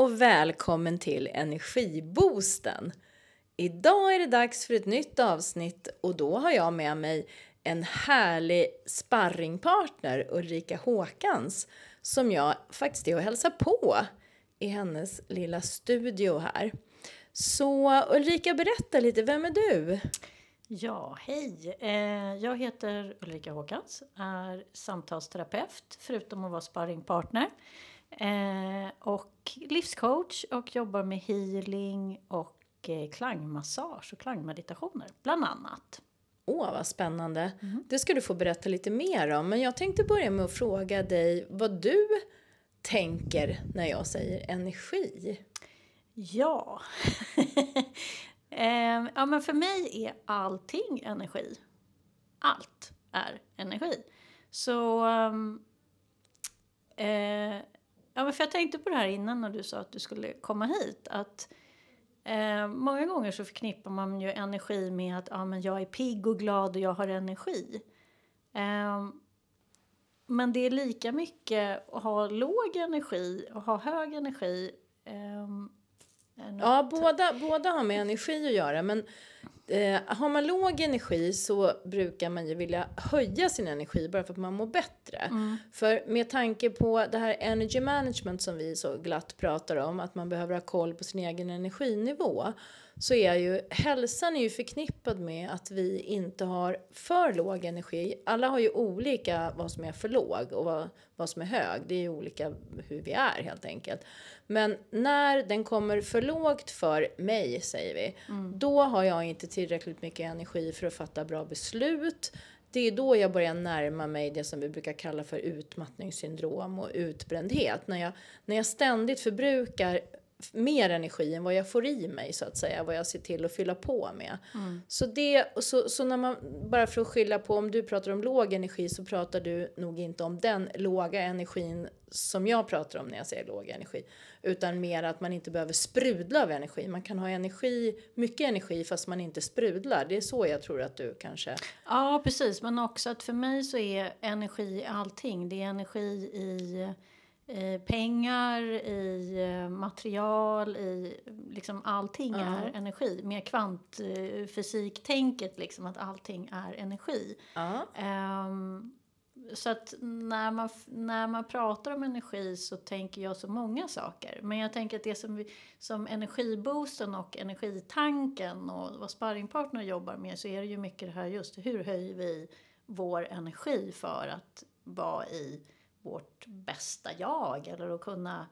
och välkommen till Energiboosten! Idag är det dags för ett nytt avsnitt och då har jag med mig en härlig sparringpartner, Ulrika Håkans, som jag faktiskt är och hälsar på i hennes lilla studio här. Så Ulrika, berätta lite, vem är du? Ja, hej! Eh, jag heter Ulrika Håkans, är samtalsterapeut förutom att vara sparringpartner. Eh, och livscoach och jobbar med healing och eh, klangmassage och klangmeditationer, bland annat. Åh, vad spännande. Mm. Det ska du få berätta lite mer om. Men jag tänkte börja med att fråga dig vad du tänker när jag säger energi. Ja. eh, ja, men för mig är allting energi. Allt är energi. Så... Um, eh, Ja, men för jag tänkte på det här innan när du sa att du skulle komma hit. Att eh, Många gånger så förknippar man ju energi med att ah, men jag är pigg och glad och jag har energi. Eh, men det är lika mycket att ha låg energi och ha hög energi. Eh, ja, båda, båda har med energi att göra. Men Eh, har man låg energi så brukar man ju vilja höja sin energi bara för att man mår bättre. Mm. För med tanke på det här energy management som vi så glatt pratar om, att man behöver ha koll på sin egen energinivå så är ju hälsan är ju förknippad med att vi inte har för låg energi. Alla har ju olika vad som är för låg och vad, vad som är hög. Det är ju olika hur vi är helt enkelt. Men när den kommer för lågt för mig, säger vi, mm. då har jag inte tillräckligt mycket energi för att fatta bra beslut. Det är då jag börjar närma mig det som vi brukar kalla för utmattningssyndrom och utbrändhet. När jag, när jag ständigt förbrukar mer energi än vad jag får i mig så att säga, vad jag ser till att fylla på med. Mm. Så det, så, så när man, bara för att skilja på om du pratar om låg energi så pratar du nog inte om den låga energin som jag pratar om när jag säger låg energi. Utan mer att man inte behöver sprudla av energi. Man kan ha energi, mycket energi fast man inte sprudlar. Det är så jag tror att du kanske... Ja precis, men också att för mig så är energi allting. Det är energi i Pengar, i eh, material, i liksom allting uh -huh. är energi. Mer kvantfysiktänket, liksom att allting är energi. Uh -huh. um, så att när man, när man pratar om energi så tänker jag så många saker. Men jag tänker att det som, vi, som energiboosten och energitanken och vad sparringpartner jobbar med så är det ju mycket det här just hur höjer vi vår energi för att vara i vårt bästa jag eller att kunna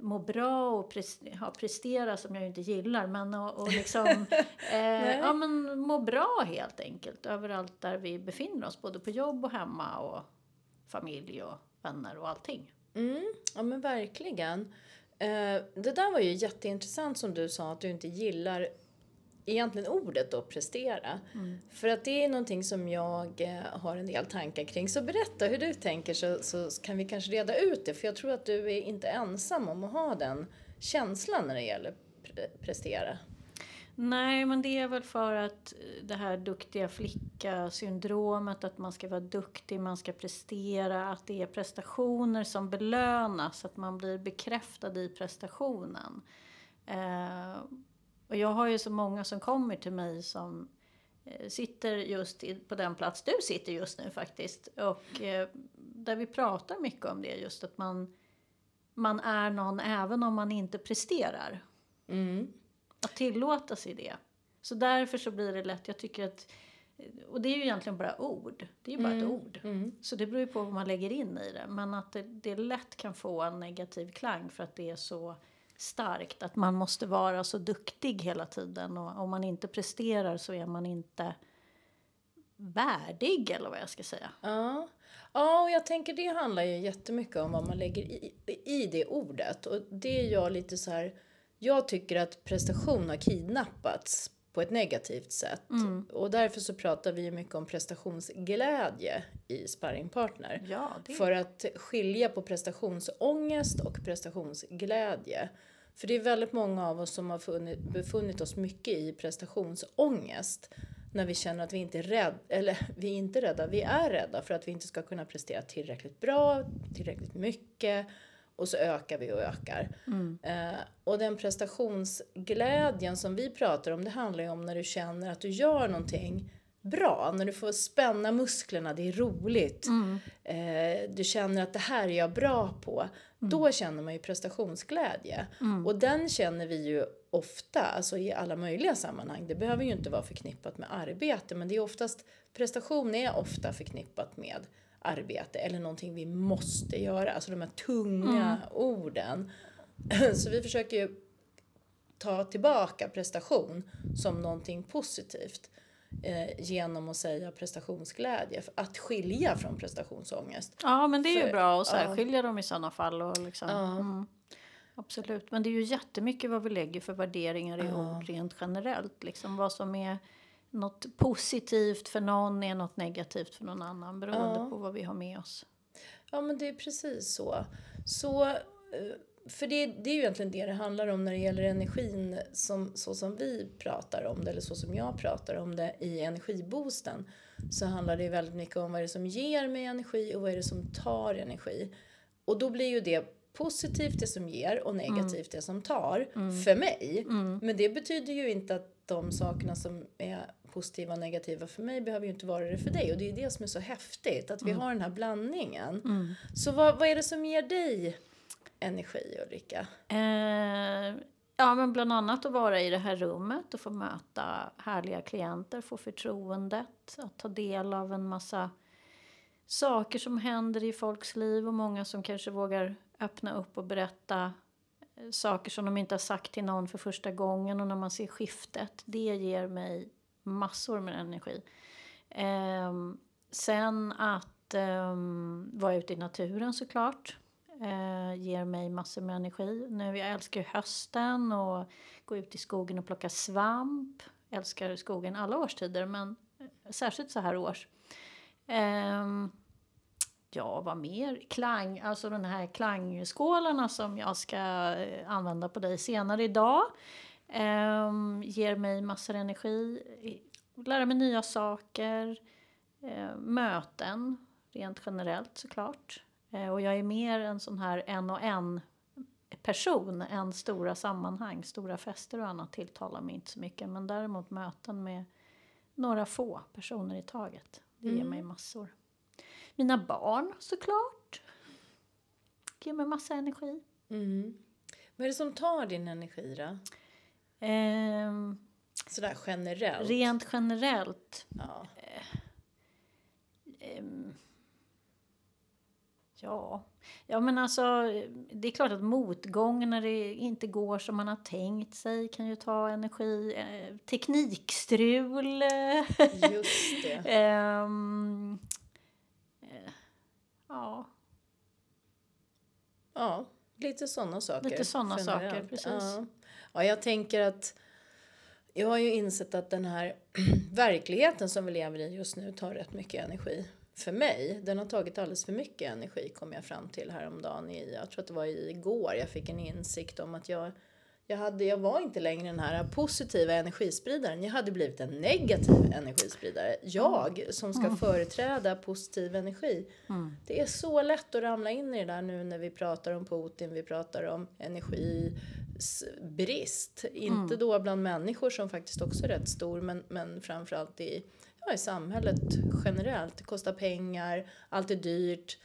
må bra och prestera, prestera som jag inte gillar men och, och liksom eh, ja, men må bra helt enkelt överallt där vi befinner oss både på jobb och hemma och familj och vänner och allting. Mm, ja men verkligen. Eh, det där var ju jätteintressant som du sa att du inte gillar egentligen ordet då, prestera. Mm. För att det är någonting som jag eh, har en del tankar kring. Så berätta hur du tänker så, så kan vi kanske reda ut det. För jag tror att du är inte ensam om att ha den känslan när det gäller pre prestera. Nej, men det är väl för att det här duktiga flicka-syndromet, att man ska vara duktig, man ska prestera, att det är prestationer som belönas, att man blir bekräftad i prestationen. Eh, och jag har ju så många som kommer till mig som eh, sitter just på den plats du sitter just nu faktiskt. Och eh, där vi pratar mycket om det, just att man, man är någon även om man inte presterar. Mm. Att tillåta sig det. Så därför så blir det lätt, jag tycker att och det är ju egentligen bara ord. Det är ju bara mm. ett ord. Mm. Så det beror ju på vad man lägger in i det. Men att det, det lätt kan få en negativ klang för att det är så starkt. Att man måste vara så duktig hela tiden. Och om man inte presterar så är man inte värdig eller vad jag ska säga. Ja, ja och jag tänker det handlar ju jättemycket om vad man lägger i, i det ordet. Och det är jag lite så här, jag tycker att prestation har kidnappats på ett negativt sätt. Mm. Och därför så pratar vi mycket om prestationsglädje i sparringpartner. Ja, det... För att skilja på prestationsångest och prestationsglädje. För det är väldigt många av oss som har funnit, befunnit oss mycket i prestationsångest. När vi känner att vi inte är rädda, eller vi är inte rädda, vi är rädda för att vi inte ska kunna prestera tillräckligt bra, tillräckligt mycket och så ökar vi och ökar. Mm. Eh, och den prestationsglädjen som vi pratar om, det handlar ju om när du känner att du gör någonting bra, när du får spänna musklerna, det är roligt. Mm. Eh, du känner att det här är jag bra på. Då känner man ju prestationsglädje. Och den känner vi ju ofta, alltså i alla möjliga sammanhang. Det behöver ju inte vara förknippat med arbete, men det är oftast, prestation är ofta förknippat med arbete eller någonting vi måste göra, alltså de här tunga orden. Så vi försöker ju ta tillbaka prestation som någonting positivt eh, genom att säga prestationsglädje. Att skilja från prestationsångest. Ja, men det är ju För- bra att ja. särskilja dem i sådana fall. Och liksom, Ja. mm. Absolut, men det är ju jättemycket vad vi lägger för värderingar i ord rent generellt. Liksom vad som är något positivt för någon är något negativt för någon annan beroende Ja. på vad vi har med oss. Ja, men det är precis så. så eh, för det, det är ju egentligen det det handlar om när det gäller energin som, så som vi pratar om det, eller så som jag pratar om det i energiboosten. Så handlar det väldigt mycket om vad är det som ger mig energi och vad är det som tar energi. Och då blir ju det positivt det som ger och negativt det som tar för mig. Men det betyder ju inte att de sakerna som är positiva och negativa för mig behöver ju inte vara det för dig. Och det är det som är så häftigt, att vi har den här blandningen. Så vad, vad är det som ger dig energi Ulrika? Eh, ja, men bland annat att vara i det här rummet och få möta härliga klienter, få förtroendet, att ta del av en massa saker som händer i folks liv och många som kanske vågar öppna upp och berätta saker som de inte har sagt till någon för första gången och när man ser skiftet. Det ger mig massor med energi. Eh, sen att eh, vara ute i naturen såklart eh, ger mig massor med energi. Nu, jag älskar hösten och gå ut i skogen och plocka svamp. Jag Älskar skogen alla årstider men särskilt så här års. Ehm, ja, vad mer? Klang, alltså de här klangskålarna som jag ska eh, använda på dig senare idag. ehm, ger mig massor energi. Lära mig nya saker. Eh, möten, rent generellt såklart. Eh, och jag är mer en sån här en och en person än stora sammanhang. Stora fester och annat tilltalar mig inte så mycket. Men däremot möten med några få personer i taget. Det ger mig massor. Mina barn såklart. Ger mig massa energi. Mm. Vad är det som tar din energi då? Ehm, Sådär generellt. rent generellt. Ja. Ehm, ja. ja, men alltså det är klart att motgång när det inte går som man har tänkt sig kan ju ta energi. Eh, teknikstrul. Just det. Ja, Ja, lite sådana saker. Lite såna saker, precis. Ja. ja, jag tänker att jag har ju insett att den här verkligheten som vi lever i just nu tar rätt mycket energi. För mig, den har tagit alldeles för mycket energi kom jag fram till häromdagen. I, jag tror att det var igår jag fick en insikt om att jag, jag, hade, jag var inte längre den här positiva energispridaren. Jag hade blivit en negativ energispridare. Jag som ska företräda positiv energi. Det är så lätt att ramla in i det där nu när vi pratar om Putin, vi pratar om energibrist. Inte då bland människor som faktiskt också är rätt stor, men, men framförallt i, ja, i samhället generellt. Det kostar pengar, allt är dyrt,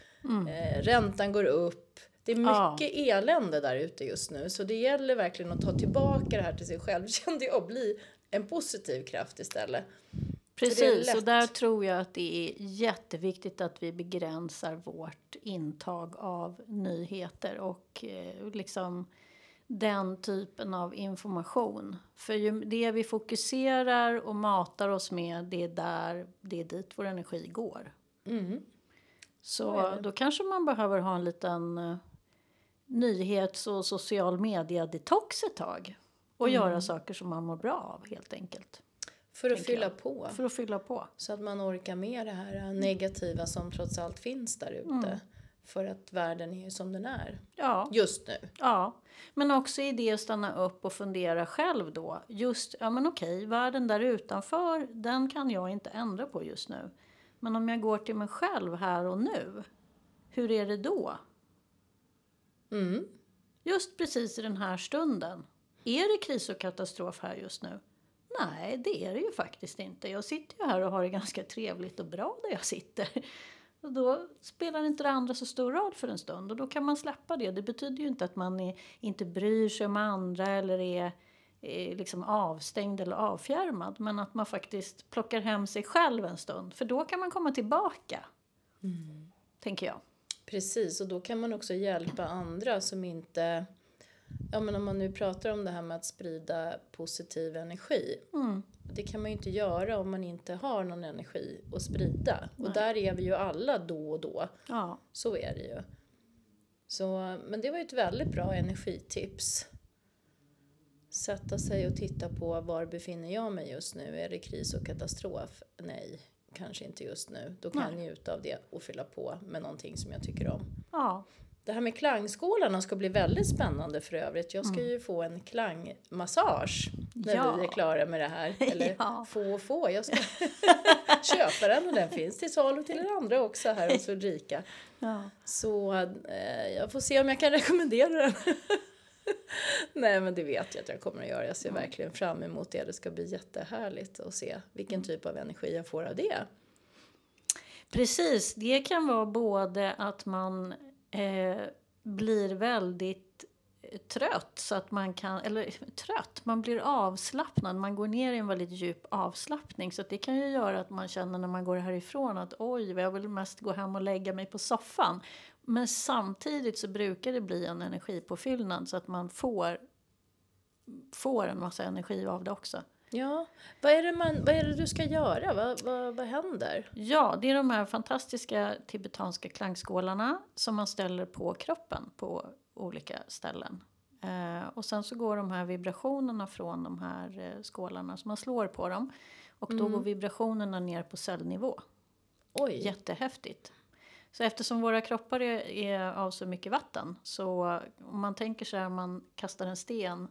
eh, räntan går upp. Det är Ja. mycket elände där ute just nu, så det gäller verkligen att ta tillbaka det här till sig själv, kände jag, och bli en positiv kraft istället. Precis, och där tror jag att det är jätteviktigt att vi begränsar vårt intag av nyheter och eh, liksom den typen av information. För ju det vi fokuserar och matar oss med, det är där, det är dit vår energi går. Mm. Så Så då kanske man behöver ha en liten eh, nyhets och social media-detox ett tag. Och Mm. göra saker som man mår bra av helt enkelt. För att fylla jag. på. För att fylla på. Så att man orkar med det här negativa som trots allt finns där ute. För att världen är ju som den är Ja. just nu. Ja, men också i det att stanna upp och fundera själv då. Just, ja men okej, världen där utanför, den kan jag inte ändra på just nu. Men om jag går till mig själv här och nu, hur är det då? Mm. Just precis i den här stunden. Är det kris och katastrof här just nu? Nej, det är det ju faktiskt inte. Jag sitter ju här och har det ganska trevligt och bra där jag sitter. Och då spelar inte det andra så stor roll för en stund och då kan man släppa det. Det betyder ju inte att man är, inte bryr sig om andra eller är, är liksom avstängd eller avfjärmad. Men att man faktiskt plockar hem sig själv en stund. För då kan man komma tillbaka. Mm. Tänker jag. Precis, och då kan man också hjälpa andra som inte Ja men om man nu pratar om det här med att sprida positiv energi. Mm. Det kan man ju inte göra om man inte har någon energi att sprida. Nej. Och där är vi ju alla då och då. Ja. Så är det ju. Så, men det var ju ett väldigt bra energitips. Sätta sig och titta på var befinner jag mig just nu? Är det kris och katastrof? Nej, kanske inte just nu. Då kan Nej. jag njuta av det och fylla på med någonting som jag tycker om. Ja. Det här med klangskålarna ska bli väldigt spännande för övrigt. Jag ska mm. ju få en klangmassage när ja. vi är klara med det här. Eller ja. få och få, jag ska köpa den och den finns till salu till er andra också här hos Ulrika. Ja. Så eh, jag får se om jag kan rekommendera den. Nej men det vet jag att jag kommer att göra. Jag ser verkligen fram emot det. Det ska bli jättehärligt att se vilken mm. typ av energi jag får av det. Precis, det kan vara både att man eh, blir väldigt trött så att man kan, eller trött, man blir avslappnad, man går ner i en väldigt djup avslappning så det kan ju göra att man känner när man går härifrån att oj, jag vill mest gå hem och lägga mig på soffan. Men samtidigt så brukar det bli en energipåfyllnad så att man får, får en massa energi av det också. Ja, vad är det, man, vad är det du ska göra? Vad, vad, vad händer? Ja, det är de här fantastiska tibetanska klangskålarna som man ställer på kroppen på olika ställen. Eh, och sen så går de här vibrationerna från de här eh, skålarna, så man slår på dem. Och då mm. går vibrationerna ner på cellnivå. Oj. Jättehäftigt. Så eftersom våra kroppar är, är av så mycket vatten så om man tänker sig att man kastar en sten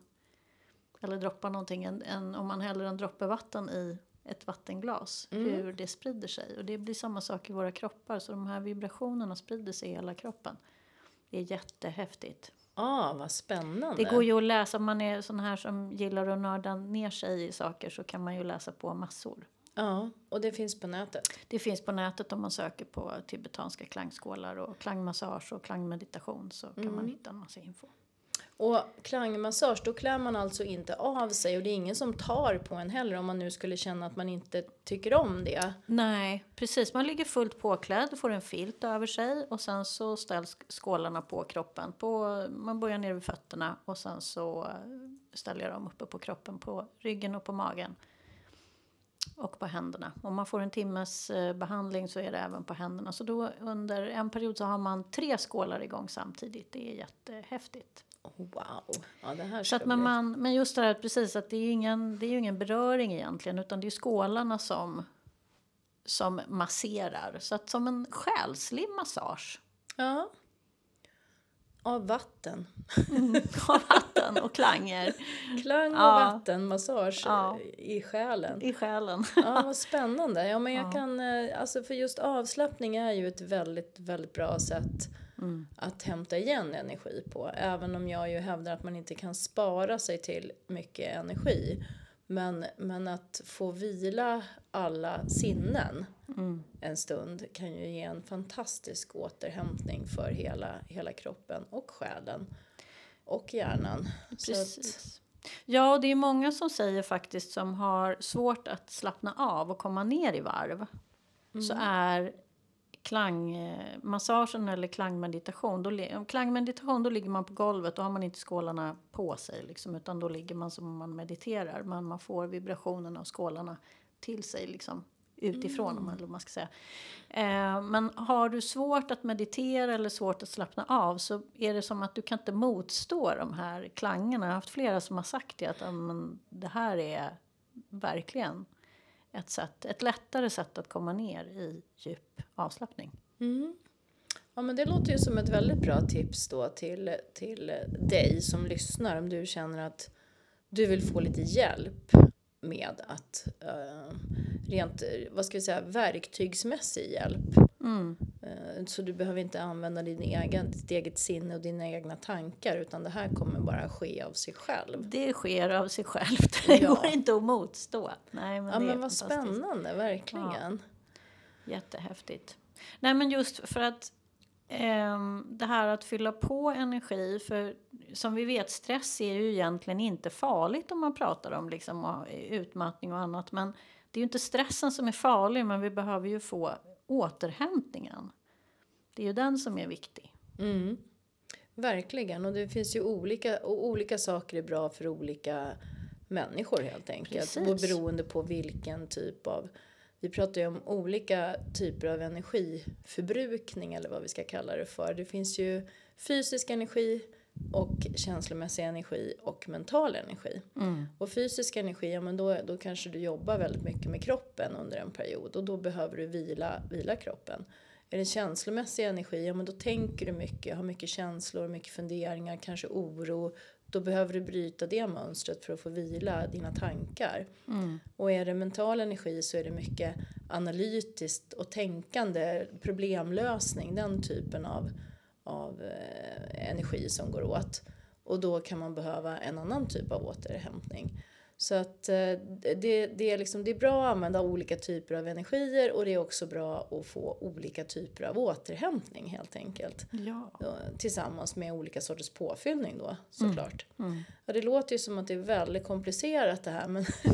eller droppar någonting, en, en, om man häller en droppe vatten i ett vattenglas, mm. hur det sprider sig. Och det blir samma sak i våra kroppar, så de här vibrationerna sprider sig i hela kroppen. Det är jättehäftigt. Ah, vad spännande. Det går ju att läsa, om man är sån här som gillar att nörda ner sig i saker så kan man ju läsa på massor. Ja, och det finns på nätet? Det finns på nätet om man söker på tibetanska klangskålar och klangmassage och klangmeditation så kan mm. man hitta en massa info. Och klangmassage, då klär man alltså inte av sig och det är ingen som tar på en heller om man nu skulle känna att man inte tycker om det. Nej, precis. Man ligger fullt påklädd, får en filt över sig och sen så ställs skålarna på kroppen. På, man börjar ner vid fötterna och sen så ställer jag dem uppe på kroppen, på ryggen och på magen. Och på händerna. Om man får en timmes eh, behandling så är det även på händerna. Så då under en period så har man tre skålar igång samtidigt. Det är jättehäftigt. Wow, ja, det här så att man, man, Men just det här precis att det är, ingen, det är ju ingen beröring egentligen utan det är skålarna som, som masserar. Så att som en själslig massage. Ja. Av vatten. Mm, av vatten och klanger. Klang och ja. vattenmassage ja. i själen. I själen. Ja, vad spännande. Ja, men jag ja. kan, eh, alltså för just avslappning är ju ett väldigt, väldigt bra sätt mm. att hämta igen energi på. Även om jag ju hävdar att man inte kan spara sig till mycket energi. Men, men att få vila alla sinnen mm. en stund kan ju ge en fantastisk återhämtning för hela, hela kroppen och själen och hjärnan. Precis. Ja, och det är många som säger faktiskt som har svårt att slappna av och komma ner i varv. Mm. Så är klangmassagen eller klangmeditation. Då, klangmeditation då ligger man på golvet, då har man inte skålarna på sig liksom, utan då ligger man som om man mediterar. Men man får vibrationerna av skålarna till sig liksom, utifrån mm. om man ska säga. Eh, men har du svårt att meditera eller svårt att slappna av så är det som att du kan inte motstå de här klangerna. Jag har haft flera som har sagt det, att men, det här är verkligen ett, sätt, ett lättare sätt att komma ner i djup avslappning. Mm. Ja, men det låter ju som ett väldigt bra tips då till, till dig som lyssnar om du känner att du vill få lite hjälp med att uh, rent, vad ska vi säga, verktygsmässig hjälp. Mm. Eh, så du behöver inte använda din egen, ditt eget sinne och dina egna tankar utan det här kommer bara ske av sig själv. Det sker av sig självt. Det ja. går inte att motstå. Nej, men ja men vad spännande, verkligen. Ja. Jättehäftigt. Nej men just för att det här att fylla på energi, för som vi vet stress är ju egentligen inte farligt om man pratar om liksom, utmattning och annat. Men det är ju inte stressen som är farlig men vi behöver ju få återhämtningen. Det är ju den som är viktig. Mm. Verkligen, och det finns ju olika, och olika saker är bra för olika människor helt enkelt. Och beroende på vilken typ av vi pratar ju om olika typer av energiförbrukning eller vad vi ska kalla det för. Det finns ju fysisk energi och känslomässig energi och mental energi. Mm. Och fysisk energi, ja men då, då kanske du jobbar väldigt mycket med kroppen under en period och då behöver du vila, vila kroppen. Är det känslomässig energi, ja men då tänker du mycket, har mycket känslor, mycket funderingar, kanske oro. Då behöver du bryta det mönstret för att få vila dina tankar. Mm. Och är det mental energi så är det mycket analytiskt och tänkande, problemlösning, den typen av, av eh, energi som går åt. Och då kan man behöva en annan typ av återhämtning. Så att eh, det, det, är liksom, det är bra att använda olika typer av energier och det är också bra att få olika typer av återhämtning helt enkelt. Ja. Tillsammans med olika sorters påfyllning då såklart. Mm. Mm. Ja, det låter ju som att det är väldigt komplicerat det här men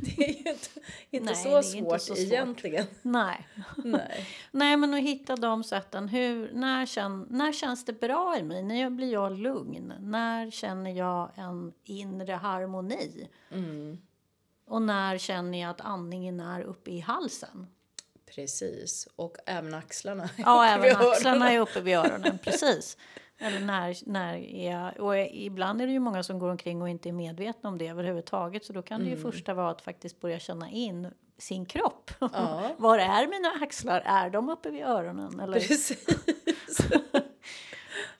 det är ju inte, inte Nej, så svårt inte så egentligen. Nej. Nej. Nej men att hitta de sätten. Hur, när, känn, när känns det bra i mig? När blir jag lugn? När känner jag en inre harmoni? Mm. Och när känner jag att andningen är uppe i halsen? Precis, och även axlarna. Ja, även axlarna är uppe vid öronen. Precis. Eller när, när är jag, och ibland är det ju många som går omkring och inte är medvetna om det överhuvudtaget. Så då kan det ju mm. första vara att faktiskt börja känna in sin kropp. Ja. Var är mina axlar? Är de uppe vid öronen? Eller? Precis.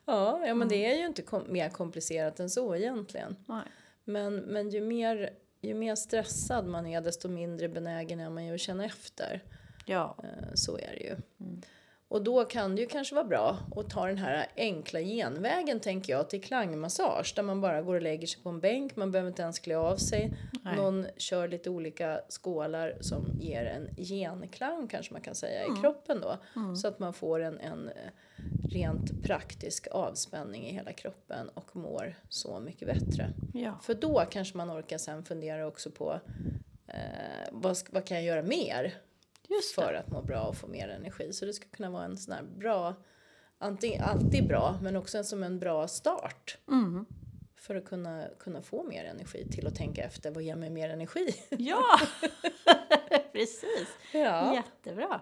ja, ja, men det är ju inte kom mer komplicerat än så egentligen. Nej. Men, men ju, mer, ju mer stressad man är desto mindre benägen är man ju att känna efter. Ja. Eh, så är det ju. Mm. Och då kan det ju kanske vara bra att ta den här enkla genvägen tänker jag till klangmassage där man bara går och lägger sig på en bänk, man behöver inte ens klä av sig. Nej. Någon kör lite olika skålar som ger en genklang kanske man kan säga mm. i kroppen då. Mm. Så att man får en, en eh, rent praktisk avspänning i hela kroppen och mår så mycket bättre. Ja. För då kanske man orkar sen fundera också på eh, vad, vad kan jag göra mer? Just för att må bra och få mer energi. Så det ska kunna vara en sån här bra, antingen, alltid bra, men också som en bra start. Mm. För att kunna, kunna få mer energi till att tänka efter, vad ger mig mer energi? Ja, precis. Ja. Jättebra.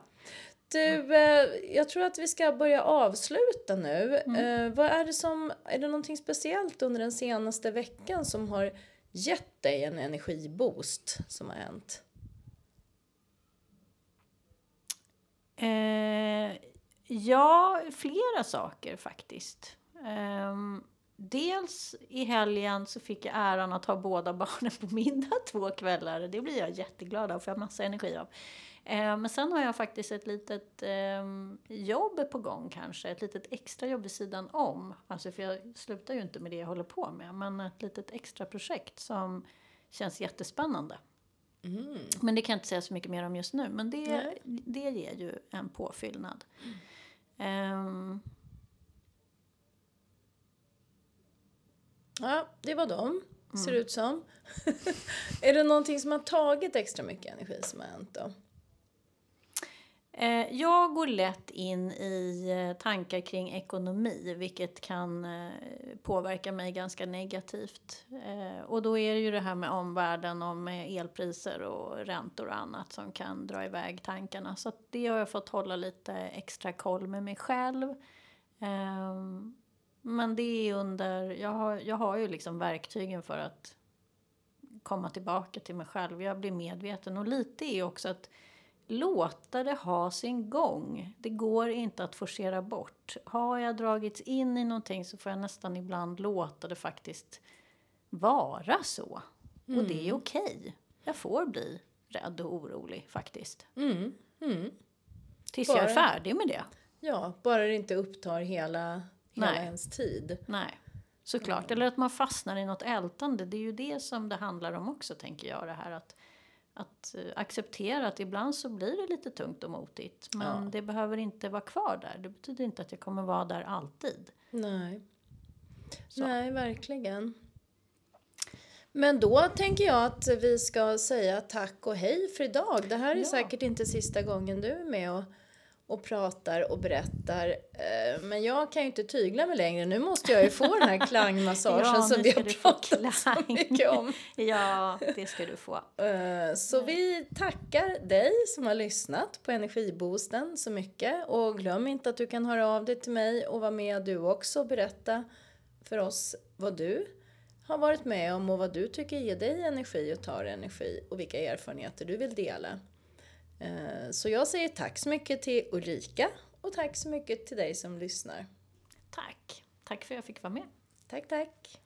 Du, eh, jag tror att vi ska börja avsluta nu. Mm. Eh, vad är det som, är det någonting speciellt under den senaste veckan som har gett dig en energiboost som har hänt? Eh, ja, flera saker faktiskt. Eh, dels i helgen så fick jag äran att ha båda barnen på middag två kvällar. Det blir jag jätteglad av, för jag har massa energi av. Eh, men sen har jag faktiskt ett litet eh, jobb på gång kanske, ett litet extra jobb vid sidan om. Alltså för jag slutar ju inte med det jag håller på med, men ett litet extra projekt som känns jättespännande. Mm. Men det kan jag inte säga så mycket mer om just nu. Men det, det ger ju en påfyllnad. Mm. Um. Ja, det var dem. Ser mm. ut som. är det någonting som har tagit extra mycket energi som har hänt då? Eh, jag går lätt in i eh, tankar kring ekonomi, vilket kan eh, påverka mig ganska negativt. Eh, och då är det ju det här med omvärlden och eh, med elpriser och räntor och annat som kan dra iväg tankarna. Så det har jag fått hålla lite extra koll med mig själv. Ehm, men det är under, jag har, jag har ju liksom verktygen för att komma tillbaka till mig själv. Jag blir medveten och lite är också att låta det ha sin gång. Det går inte att forcera bort. Har jag dragits in i någonting så får jag nästan ibland låta det faktiskt vara så. Mm. Och det är mm. okej. Okay. Jag får bli rädd och orolig faktiskt. Mm. Mm. Tills Bara. jag är färdig med det. Ja, bara det inte upptar hela, hela Nej. ens tid. Nej, såklart. Eller att man fastnar i något ältande. Det är ju det som det handlar om också, tänker jag. Det här att, att eh, acceptera att ibland så blir det lite tungt och motigt. Men Ja. det behöver inte vara kvar där. Det betyder inte att jag kommer vara där alltid. Nej. Så. Nej, verkligen. Men då tänker jag att vi ska säga tack och hej för idag. Det här är Ja. säkert inte sista gången du är med och, och pratar och berättar. Eh, Men jag kan ju inte tygla mig längre. Nu måste jag ju få den här klangmassagen Ja, som vi har pratat så mycket om. Ja, det ska du få. Eh, Så vi tackar dig som har lyssnat på Energiboosten så mycket och glöm inte att du kan höra av dig till mig och vara med du också och berätta för oss vad du har varit med om och vad du tycker ger dig energi och tar energi och vilka erfarenheter du vill dela. Eh, Så jag säger tack så mycket till Ulrika och tack så mycket till dig som lyssnar. Tack. Tack för att jag fick vara med. Tack, tack!